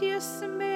viešpaties mėgsta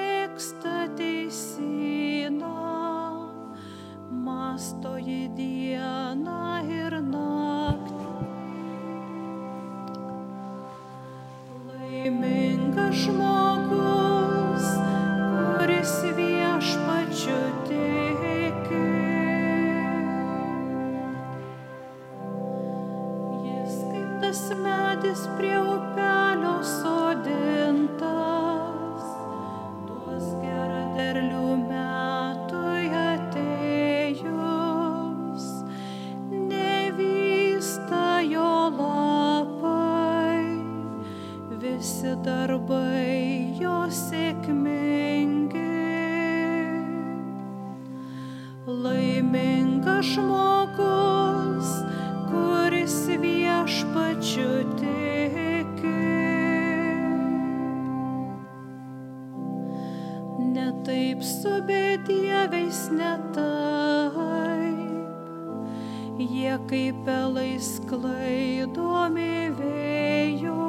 Jie kaip pelai sklaidomi vėjo.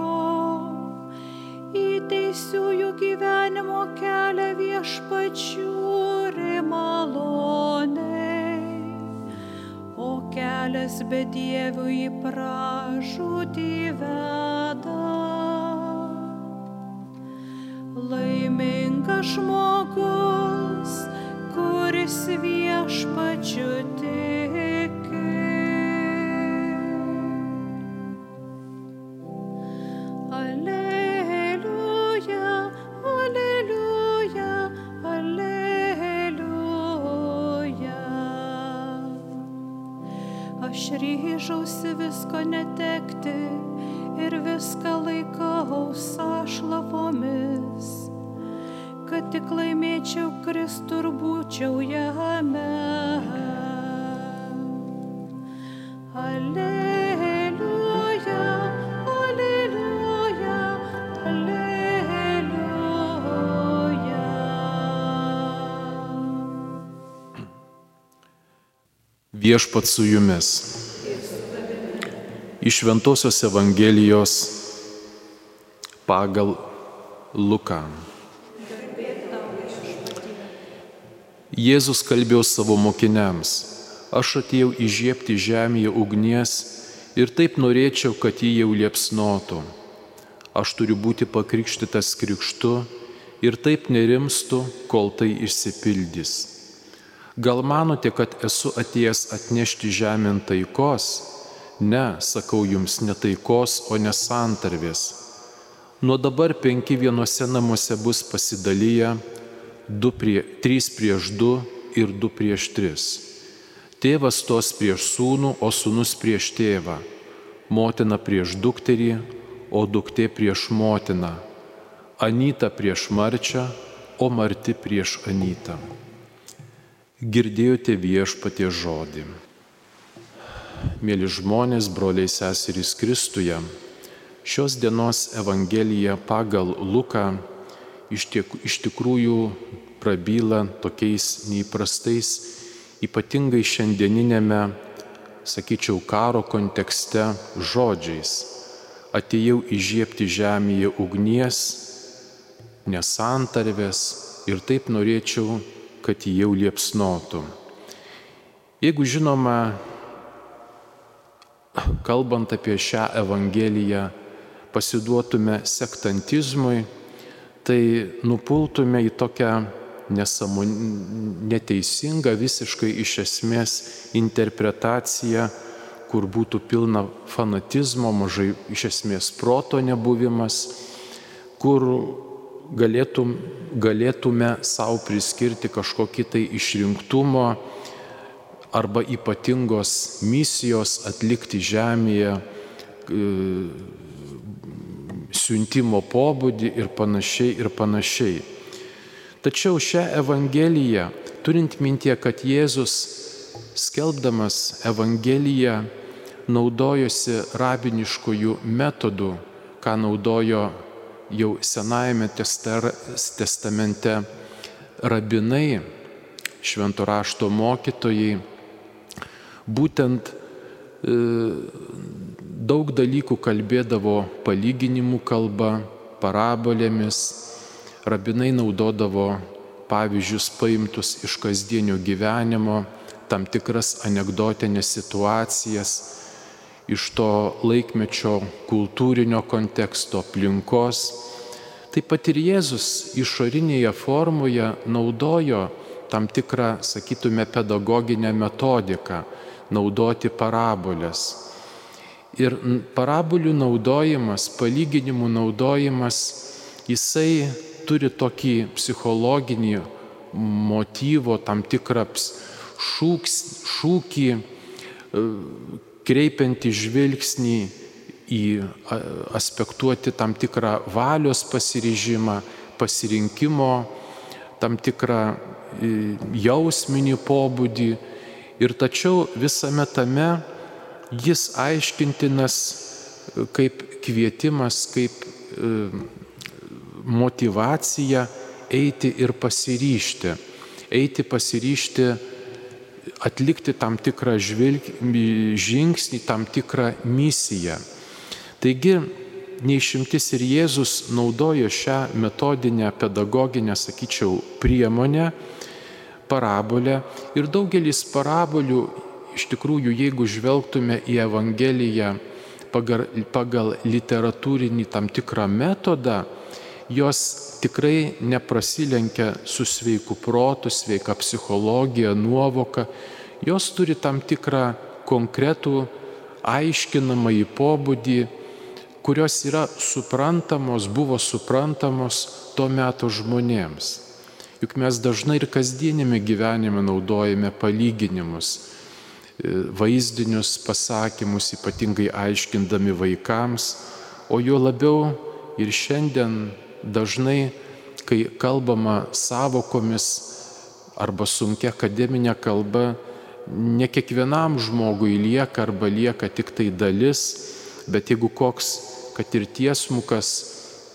Į teisiųjų gyvenimo kelią viešpačiūri maloniai. O kelias bedievių į pražūtį veda. Laimingas žmogus, kuris viešpačiu viską laikau sašlapomis, kad tik laimėčiau Kristų ir būčiau jame. Aleliuja. Viešpat su jumis. Iš Ventosios Evangelijos pagal Luką. Jėzus kalbėjo savo mokiniams, aš atėjau įžiepti žemėje ugnies ir taip norėčiau, kad jį jau liepsnotų. Aš turiu būti pakrikštytas krikštu ir taip nerimstu, kol tai išsipildys. Gal manote, kad esu atėjęs atnešti žemėn taikos? Ne, sakau jums, ne taikos, o nesantarvės. Nuo dabar penki vienose namuose bus pasidalyję, du prie, trys prieš du ir du prieš tris. Tėvas tos prieš sūnų, o sūnus prieš tėvą, motina prieš dukterį, o duktė prieš motiną, Anyta prieš marčią, o marti prieš Anytą. Girdėjote viešpatie žodį. Mėly žmonės, broliai seserys Kristuje, šios dienos Evangelija pagal Luką iš, tiek, iš tikrųjų prabyla tokiais neįprastais, ypatingai šiandieninėme, sakyčiau, karo kontekste žodžiais. Atėjau įžiepti žemėje ugnies, nesantarvės ir taip norėčiau, kad jį jau liepsnotų. Jeigu žinoma, kalbant apie šią Evangeliją, pasiduotume sektantizmui, tai nupultume į tokią nesąmon... neteisingą visiškai iš esmės interpretaciją, kur būtų pilna fanatizmo, mažai iš esmės proto nebuvimas, kur galėtum, galėtume savo priskirti kažkokį tai išrinktumo arba ypatingos misijos atlikti žemėje siuntimo pobūdį ir panašiai ir panašiai. Tačiau šią Evangeliją, turint mintie, kad Jėzus skelbdamas Evangeliją naudojosi rabiniškojų metodų, ką naudojo jau Senajame testamente rabinai, švento rašto mokytojai, būtent e, daug dalykų kalbėdavo palyginimų kalba, parabolėmis, rabinai naudodavo pavyzdžius paimtus iš kasdienio gyvenimo, tam tikras anegdotinės situacijas, iš to laikmečio kultūrinio konteksto aplinkos. Taip pat ir Jėzus išorinėje formoje naudojo tam tikrą, sakytume, pedagoginę metodiką - naudoti parabolės. Ir parabolių naudojimas, palyginimų naudojimas, jisai turi tokį psichologinį motyvo, tam tikrą šūks, šūkį, e, kreipiantį žvilgsnį į aspektuoti tam tikrą valios pasiryžimą, pasirinkimo, tam tikrą e, jausminį pobūdį. Ir tačiau visame tame jis aiškintinas e, kaip kvietimas, kaip motivacija eiti ir pasiryšti. Eiti pasiryšti atlikti tam tikrą žvilg, žingsnį, tam tikrą misiją. Taigi, neišimtis ir Jėzus naudojo šią metodinę, pedagoginę, sakyčiau, priemonę, parabolę. Ir daugelis parabolių, iš tikrųjų, jeigu žvelgtume į Evangeliją pagal, pagal literatūrinį tam tikrą metodą, jos tikrai neprasilenkia su sveiku protu, sveika psichologija, nuovoka, jos turi tam tikrą konkretų aiškinamąjį pobūdį, kurios yra suprantamos, buvo suprantamos tuo metu žmonėms. Juk mes dažnai ir kasdienėme gyvenime naudojame palyginimus, e, vaizdinius pasakymus, ypatingai aiškindami vaikams, o jo labiau ir šiandien dažnai, kai kalbama savokomis arba sunkia akademinė kalba, ne kiekvienam žmogui lieka arba lieka tik tai dalis, bet jeigu koks, kad ir tiesmukas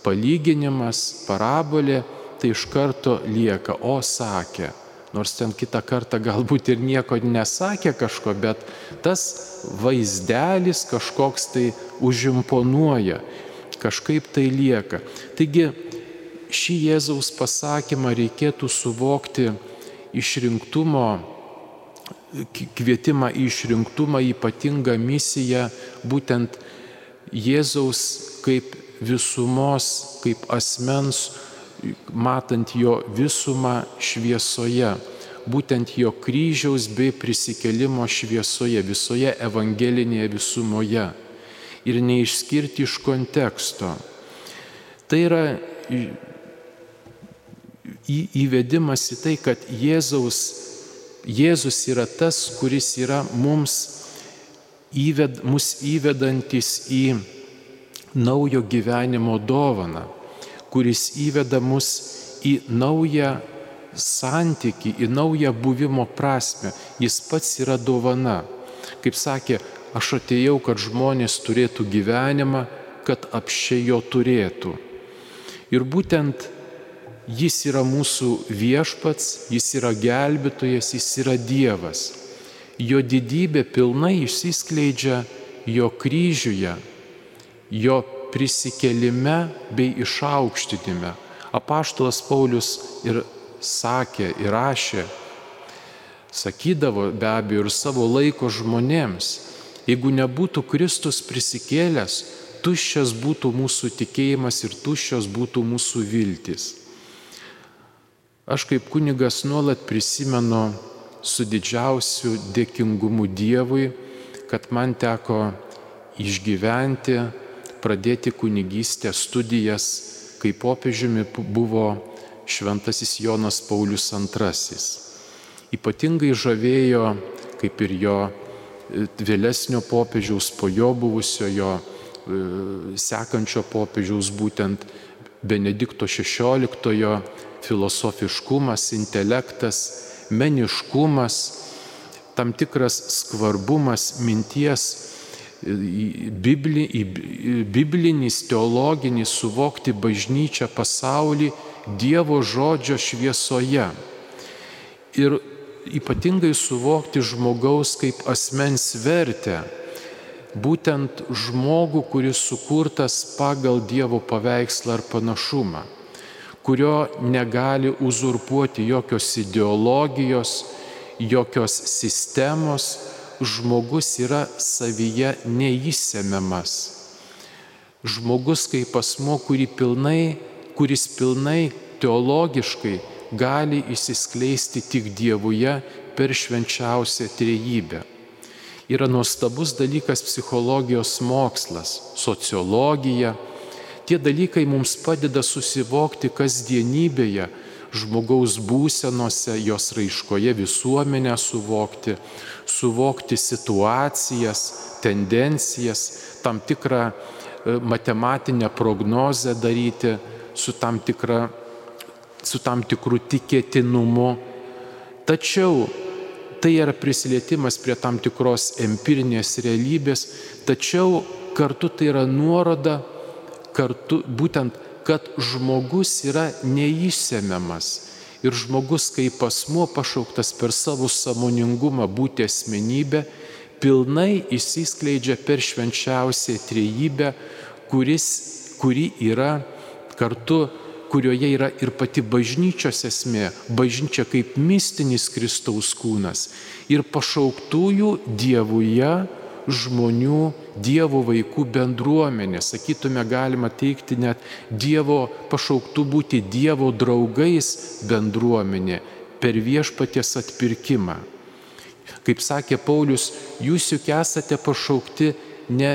palyginimas, parabolė, tai iš karto lieka, o sakė. Nors ten kitą kartą galbūt ir nieko nesakė kažko, bet tas vaizdelis kažkoks tai užimponuoja kažkaip tai lieka. Taigi šį Jėzaus pasakymą reikėtų suvokti išrinktumo, kvietimą į išrinktumą, ypatingą misiją, būtent Jėzaus kaip visumos, kaip asmens, matant jo visumą šviesoje, būtent jo kryžiaus bei prisikelimo šviesoje, visoje evangelinėje visumoje ir neišskirti iš konteksto. Tai yra įvedimas į tai, kad Jėzaus, Jėzus yra tas, kuris yra mums įved, mus įvedantis į naujo gyvenimo dovaną, kuris įveda mus į naują santyki, į naują buvimo prasme. Jis pats yra dovana. Kaip sakė Aš atėjau, kad žmonės turėtų gyvenimą, kad apšiai jo turėtų. Ir būtent jis yra mūsų viešpats, jis yra gelbėtojas, jis yra Dievas. Jo didybė pilnai išsiskleidžia jo kryžiuje, jo prisikelime bei išaukštinime. Apaštalas Paulius ir sakė, ir rašė, sakydavo be abejo ir savo laiko žmonėms, Jeigu nebūtų Kristus prisikėlęs, tuščias būtų mūsų tikėjimas ir tuščios būtų mūsų viltis. Aš kaip kunigas nuolat prisimenu su didžiausiu dėkingumu Dievui, kad man teko išgyventi, pradėti kunigystę studijas, kai popiežiumi buvo šventasis Jonas Paulius II. Ypatingai žavėjo, kaip ir jo vėlesnio popiežiaus, po jo buvusiojo, e, sekančio popiežiaus būtent Benedikto XVI filosofiškumas, intelektas, meniškumas, tam tikras skvarbumas minties bibli, biblinis, teologinis suvokti bažnyčią pasaulį Dievo žodžio šviesoje. Ir ypatingai suvokti žmogaus kaip asmens vertę. Būtent žmogų, kuris sukurtas pagal Dievo paveikslą ar panašumą, kurio negali uzurpuoti jokios ideologijos, jokios sistemos, žmogus yra savyje neįsemiamas. Žmogus kaip asmo, pilnai, kuris pilnai teologiškai gali įsiskleisti tik Dievuje per švenčiausią trejybę. Yra nuostabus dalykas psichologijos mokslas, sociologija. Tie dalykai mums padeda susivokti kasdienybėje, žmogaus būsenose, jos raiškoje visuomenę suvokti, suvokti situacijas, tendencijas, tam tikrą e, matematinę prognozę daryti su tam, tikra, su tam tikru tikėtinumu. Tačiau tai yra prisilietimas prie tam tikros empirinės realybės, tačiau kartu tai yra nuoroda, kartu būtent kad žmogus yra neįsemiamas ir žmogus kaip asmuo pašauktas per savo samoningumą būti asmenybė, pilnai įsiskleidžia per švenčiausią trejybę, kuris, kuri yra kartu kurioje yra ir pati bažnyčios esmė, bažnyčia kaip mistinis Kristaus kūnas. Ir pašauktųjų Dievuje žmonių, Dievo vaikų bendruomenė, sakytume, galima teikti net Dievo pašauktų būti Dievo draugais bendruomenė per viešpaties atpirkimą. Kaip sakė Paulius, jūs juk esate pašaukti ne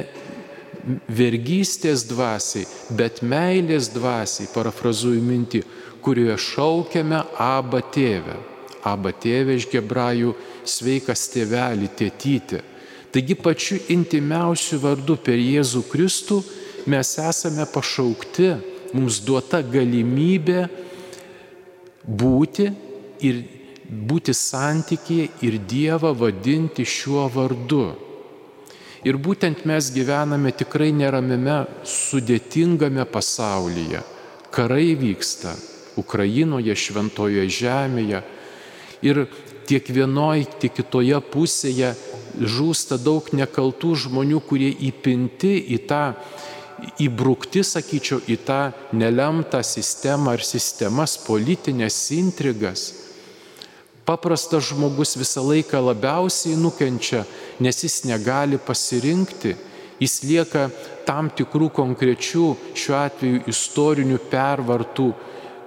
vergystės dvasiai, bet meilės dvasiai, parafrazuoju mintį, kurioje šaukiame Abba tėvę. Abba tėvė iš gebrajų sveikas tėvelį tėtyti. Taigi pačiu intimiausiu vardu per Jėzų Kristų mes esame pašaukti, mums duota galimybė būti ir būti santykėje ir Dievą vadinti šiuo vardu. Ir būtent mes gyvename tikrai neramime, sudėtingame pasaulyje. Karai vyksta Ukrainoje, Šventojoje žemėje. Ir tiek vienoje, tiek kitoje pusėje žūsta daug nekaltų žmonių, kurie įpinti į tą, įbrukti, sakyčiau, į tą nelemtą sistemą ar sistemas, politinės intrigas. Paprastas žmogus visą laiką labiausiai nukenčia, nes jis negali pasirinkti, jis lieka tam tikrų konkrečių, šiuo atveju istorinių pervartų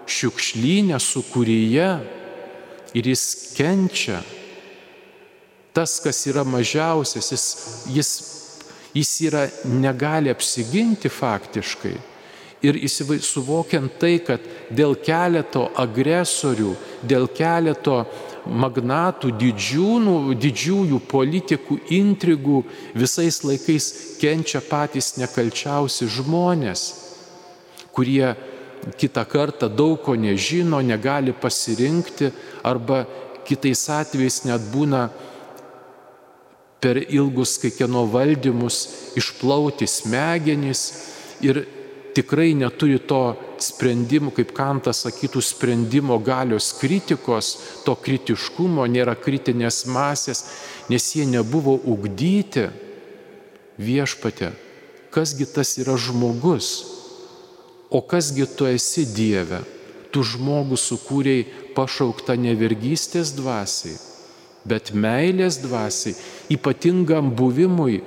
šiukšlynę sukūryje ir jis kenčia tas, kas yra mažiausias, jis, jis, jis yra, negali apsiginti faktiškai. Ir suvokiant tai, kad dėl keleto agresorių, dėl keleto magnatų, didžiūnų, didžiųjų politikų intrigų visais laikais kenčia patys nekalčiausi žmonės, kurie kitą kartą daug ko nežino, negali pasirinkti arba kitais atvejais net būna per ilgus kai kieno valdymus išplauti smegenys ir tikrai neturi to sprendimo, kaip Kantas sakytų, sprendimo galios kritikos, to kritiškumo, nėra kritinės masės, nes jie nebuvo ugdyti viešpatė. Kasgi tas yra žmogus? O kasgi tu esi Dieve? Tu žmogų sukūrėjai pašauktą nevergystės dvasiai bet meilės dvasiai, ypatingam buvimui,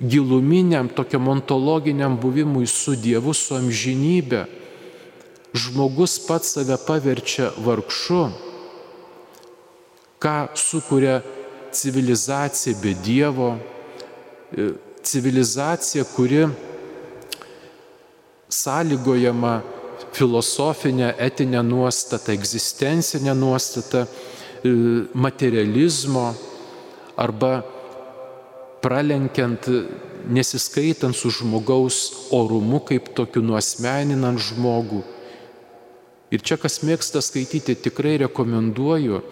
giluminiam, tokiam ontologiniam buvimui su Dievu, su amžinybė. Žmogus pats save paverčia vargšu, ką sukuria civilizacija be Dievo, e, civilizacija, kuri sąlygojama filosofinė, etinė nuostata, egzistencinė nuostata, materializmo arba pralenkiant, nesiskaitant su žmogaus orumu kaip tokiu nuosmeninant žmogų. Ir čia, kas mėgsta skaityti, tikrai rekomenduoju e,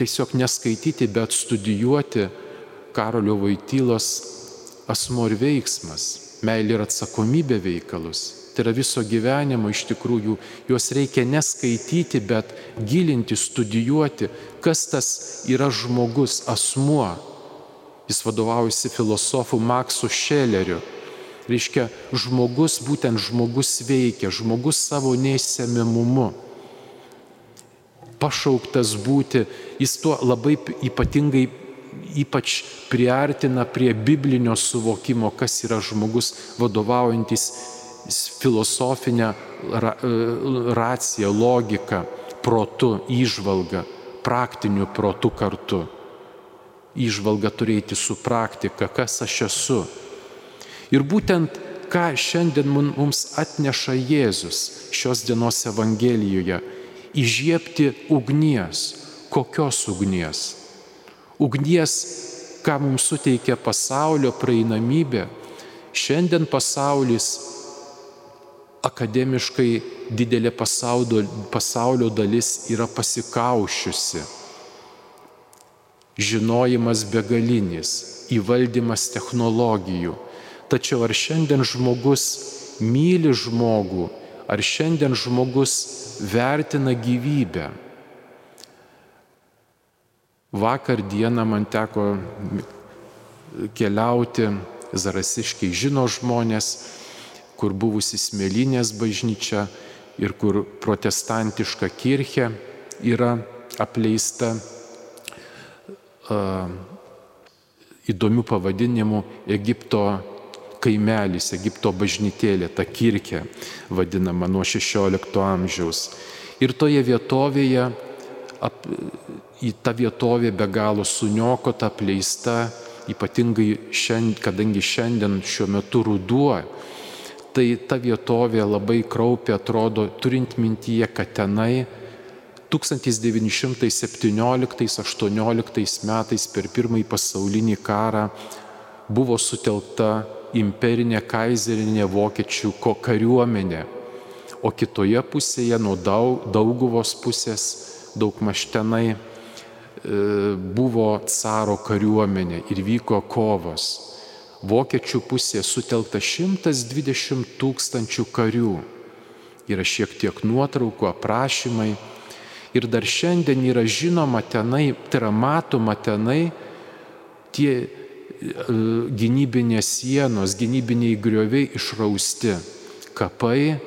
tiesiog neskaityti, bet studijuoti Karolio Vaitylos asmo ir veiksmas, meilė ir atsakomybė veikalus. Tai yra viso gyvenimo iš tikrųjų, juos reikia neskaityti, bet gilinti, studijuoti, kas tas yra žmogus, asmuo. Jis vadovaujasi filosofu Maksu Šeleriu. Reiškia, žmogus būtent žmogus veikia, žmogus savo neįsemiamumu. Pašauktas būti, jis tuo labai ypatingai ypač priartina prie biblinio suvokimo, kas yra žmogus vadovaujantis filosofinę ra, e, raciją, logiką, protu, įžvalgą, praktiniu protu kartu. Įžvalga turėti su praktika, kas aš esu. Ir būtent ką šiandien mums atneša Jėzus šios dienos Evangelijoje - įžiepti ugnies. Kokios ugnies? Ugnies, ką mums suteikia pasaulio praeinamybė. Šiandien pasaulis akademiškai didelė pasaulio, pasaulio dalis yra pasikaušiusi. Žinojimas begalinis, įvaldymas technologijų. Tačiau ar šiandien žmogus myli žmogų, ar šiandien žmogus vertina gyvybę? Vakar dieną man teko keliauti, zarasiškai žino žmonės, kur buvusi smėlinės bažnyčia ir kur protestantiška kirchė yra apleista uh, įdomių pavadinimų Egipto kaimelis, Egipto bažnytėlė, ta kirkė vadinama nuo 16 amžiaus. Ir toje vietovėje, ap, į tą vietovę be galo suniokota, apleista, ypatingai šiandien, kadangi šiandien šiuo metu ruduo, tai ta vietovė labai kraupiai atrodo, turint mintyje, kad tenai 1917-18 metais per pirmąjį pasaulinį karą buvo sutelkta imperinė kaizerinė vokiečių kariuomenė, o kitoje pusėje, nuo dauguvos pusės, daug maštenai e, buvo caro kariuomenė ir vyko kovos vokiečių pusėje sutelkta 120 tūkstančių karių. Yra šiek tiek nuotraukų, aprašymai. Ir dar šiandien yra žinoma tenai, tai yra matoma tenai tie e, gynybinės sienos, gynybiniai grioviai išrausti, kapai,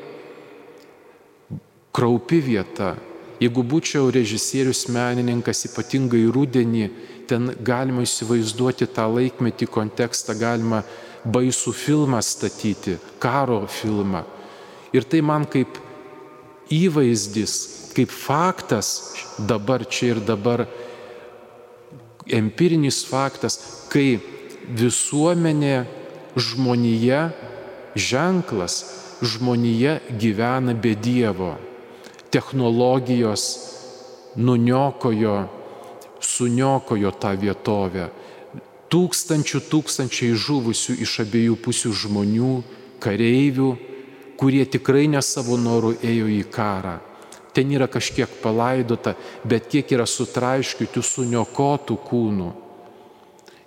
kraupi vieta. Jeigu būčiau režisierius menininkas, ypatingai rudenį, ten galima įsivaizduoti tą laikmetį kontekstą, galima baisų filmą statyti, karo filmą. Ir tai man kaip įvaizdis, kaip faktas dabar čia ir dabar, empirinis faktas, kai visuomenė, žmonija, ženklas, žmonija gyvena be Dievo. Technologijos nuniokojo suniokojo tą vietovę. Tūkstančių tūkstančiai žuvusių iš abiejų pusių žmonių, kareivių, kurie tikrai ne savo norų ėjo į karą. Ten yra kažkiek palaidota, bet kiek yra sutraiškiusių, suniokotų kūnų.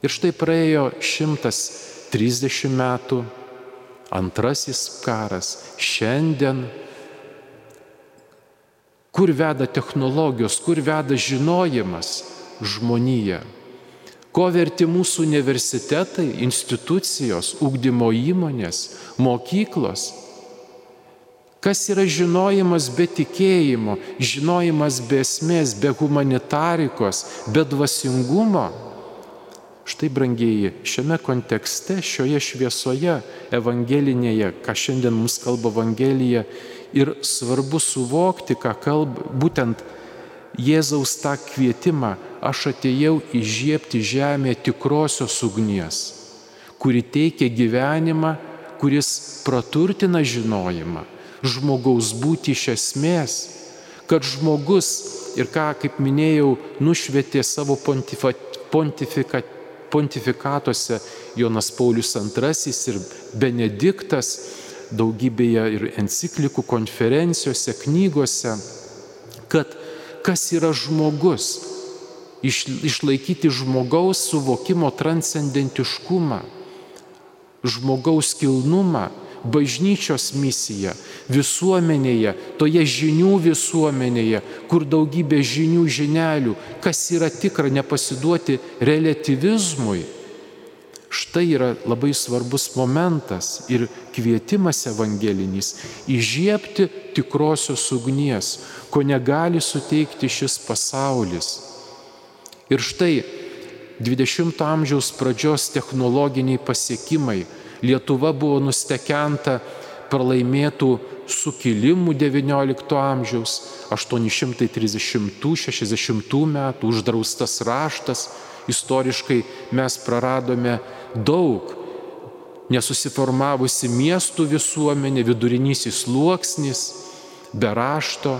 Ir štai praėjo 130 metų, antrasis karas, šiandien kur veda technologijos, kur veda žinojimas, žmonija. Ko verti mūsų universitetai, institucijos, ugdymo įmonės, mokyklos? Kas yra žinojimas be tikėjimo, žinojimas be esmės, be humanitarikos, be dvasingumo? Štai, brangieji, šiame kontekste, šioje šviesoje evangelinėje, ką šiandien mums kalba Evangelija, ir svarbu suvokti, ką kalba būtent Jėzaus tą kvietimą, aš atėjau įžiepti žemę tikrosios ugnies, kuri teikia gyvenimą, kuris praturtina žinojimą, žmogaus būti iš esmės, kad žmogus ir ką, kaip minėjau, nušvietė savo pontifa, pontifika, pontifikatuose Jonas Paulius II ir Benediktas, daugybėje ir enciklikų, konferencijose, knygose, kad kas yra žmogus. Iš, išlaikyti žmogaus suvokimo transcendentiškumą, žmogaus kilnumą, bažnyčios misiją visuomenėje, toje žinių visuomenėje, kur daugybė žinių žinelių, kas yra tikra, nepasiduoti relativizmui. Štai yra labai svarbus momentas ir kvietimas evangelinis - įžiepti tikrosios ugnies, ko negali suteikti šis pasaulis. Ir štai 20-ojo amžiaus pradžios technologiniai pasiekimai. Lietuva buvo nustekenta pralaimėtų sukilimų XIX amžiaus, 830-60 metų, uždraustas raštas. Istoriškai mes praradome daug nesusiformavusi miestų visuomenė, vidurinysis sluoksnis, be rašto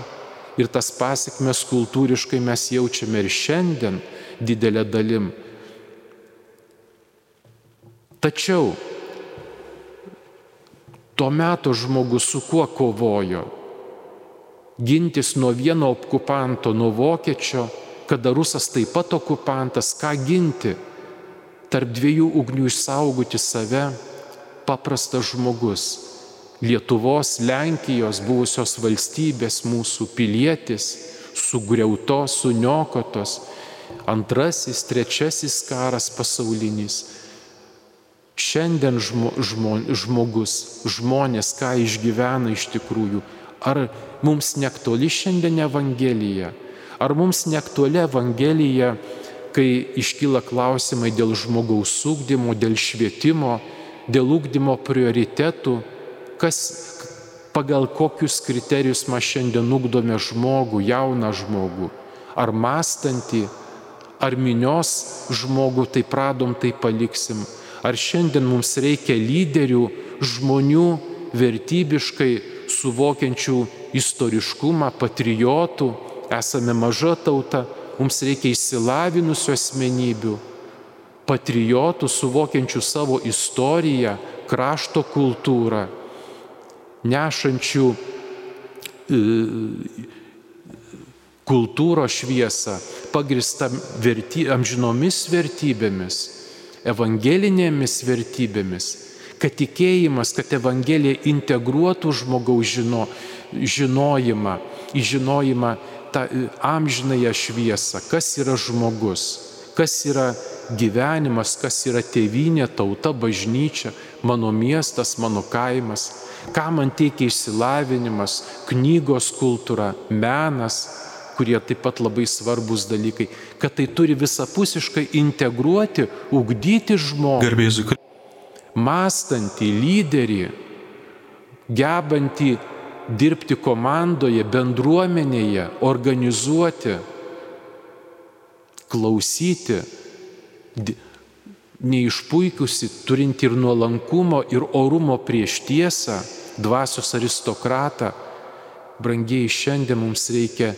ir tas pasiekmes kultūriškai mes jaučiame ir šiandien didelė dalim. Tačiau tuo metu žmogus su kuo kovojo? Gintis nuo vieno okupanto, nuo vokiečio, kada rusas taip pat okupantas, ką ginti? Tarp dviejų ugnių išsaugoti save paprastas žmogus. Lietuvos, Lenkijos buvusios valstybės mūsų pilietis, sugriautos, suniokotos, antrasis, trečiasis karas pasaulinis. Šiandien žmo, žmo, žmogus, žmonės, ką išgyvena iš tikrųjų, ar mums neaktuali šiandien Evangelija, ar mums neaktuali Evangelija, kai iškyla klausimai dėl žmogaus ūkdymo, dėl švietimo, dėl ūkdymo prioritetų, kas, pagal kokius kriterijus mes šiandien ūkdome žmogų, jauną žmogų, ar mąstantį, ar minios žmogų, tai pradom, tai paliksim. Ar šiandien mums reikia lyderių, žmonių vertybiškai suvokiančių istoriškumą, patriotų, esame maža tauta, mums reikia išsilavinusių asmenybių, patriotų suvokiančių savo istoriją, krašto kultūrą, nešančių e, kultūros šviesą, pagristą verty, amžinomis vertybėmis evangelinėmis vertybėmis, kad tikėjimas, kad Evangelija integruotų žmogaus žino, žinojimą, į žinojimą tą amžinąją šviesą, kas yra žmogus, kas yra gyvenimas, kas yra tėvynė, tauta, bažnyčia, mano miestas, mano kaimas, ką man teikia išsilavinimas, knygos kultūra, menas, kurie taip pat labai svarbus dalykai, kad tai turi visapusiškai integruoti, ugdyti žmogų. Garbėsiu. Mąstantį lyderį, gebantį dirbti komandoje, bendruomenėje, organizuoti, klausyti, neišpuikusi, turinti ir nuolankumo, ir orumo prieš tiesą, dvasios aristokratą. Brangiai šiandien mums reikia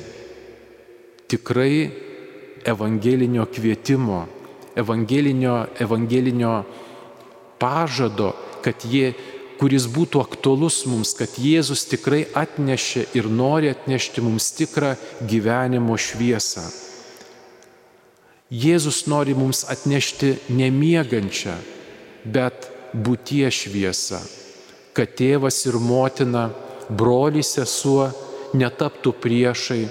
tikrai evangelinio kvietimo, evangelinio, evangelinio pažado, kad jie, kuris būtų aktualus mums, kad Jėzus tikrai atnešė ir nori atnešti mums tikrą gyvenimo šviesą. Jėzus nori mums atnešti nemiegančią, bet būtie šviesą, kad tėvas ir motina, brolis sesuo netaptų priešai,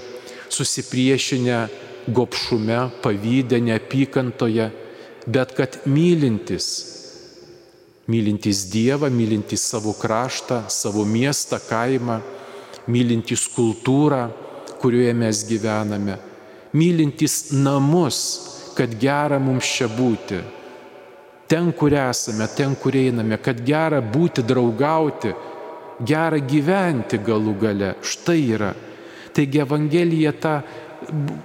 susipriešinę gopšume, pavydę, neapykantoje, bet kad mylintis, mylintis Dievą, mylintis savo kraštą, savo miestą, kaimą, mylintis kultūrą, kurioje mes gyvename, mylintis namus, kad gera mums čia būti. Ten, kur esame, ten, kur einame, kad gera būti, draugauti, gera gyventi galų gale. Štai yra Taigi Evangelija, ta,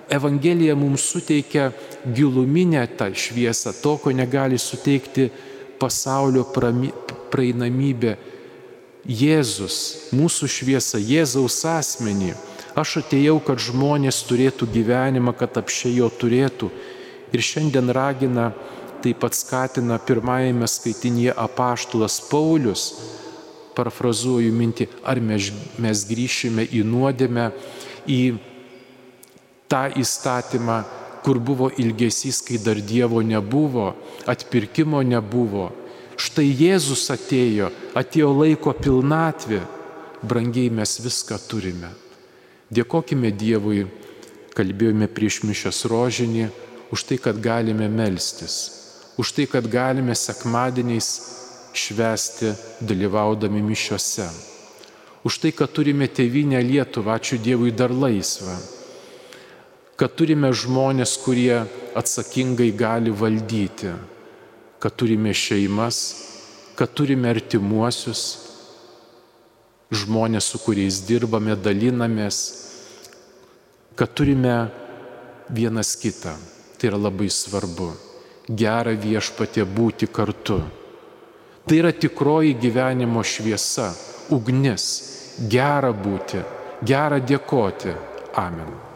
Evangelija mums suteikia giluminę tą šviesą, to, ko negali suteikti pasaulio praeinamybė. Jėzus, mūsų šviesa, Jėzaus asmenį. Aš atėjau, kad žmonės turėtų gyvenimą, kad apšė jo turėtų. Ir šiandien ragina, taip pat skatina pirmajame skaitinėje apaštulas Paulius parafrazuoju mintį, ar mes, mes grįšime į nuodėmę, į tą įstatymą, kur buvo ilgesys, kai dar Dievo nebuvo, atpirkimo nebuvo. Štai Jėzus atėjo, atėjo laiko pilnatvė, brangiai mes viską turime. Dėkojime Dievui, kalbėjome prieš mišęs rožinį, už tai, kad galime melstis, už tai, kad galime sekmadieniais švesti dalyvaudami mišiuose, už tai, kad turime tėvynę Lietuvą, ačiū Dievui, dar laisvą kad turime žmonės, kurie atsakingai gali valdyti, kad turime šeimas, kad turime artimuosius, žmonės, su kuriais dirbame, dalinamės, kad turime vienas kitą. Tai yra labai svarbu. Gera viešpatė būti kartu. Tai yra tikroji gyvenimo šviesa, ugnis. Gera būti, gera dėkoti. Amen.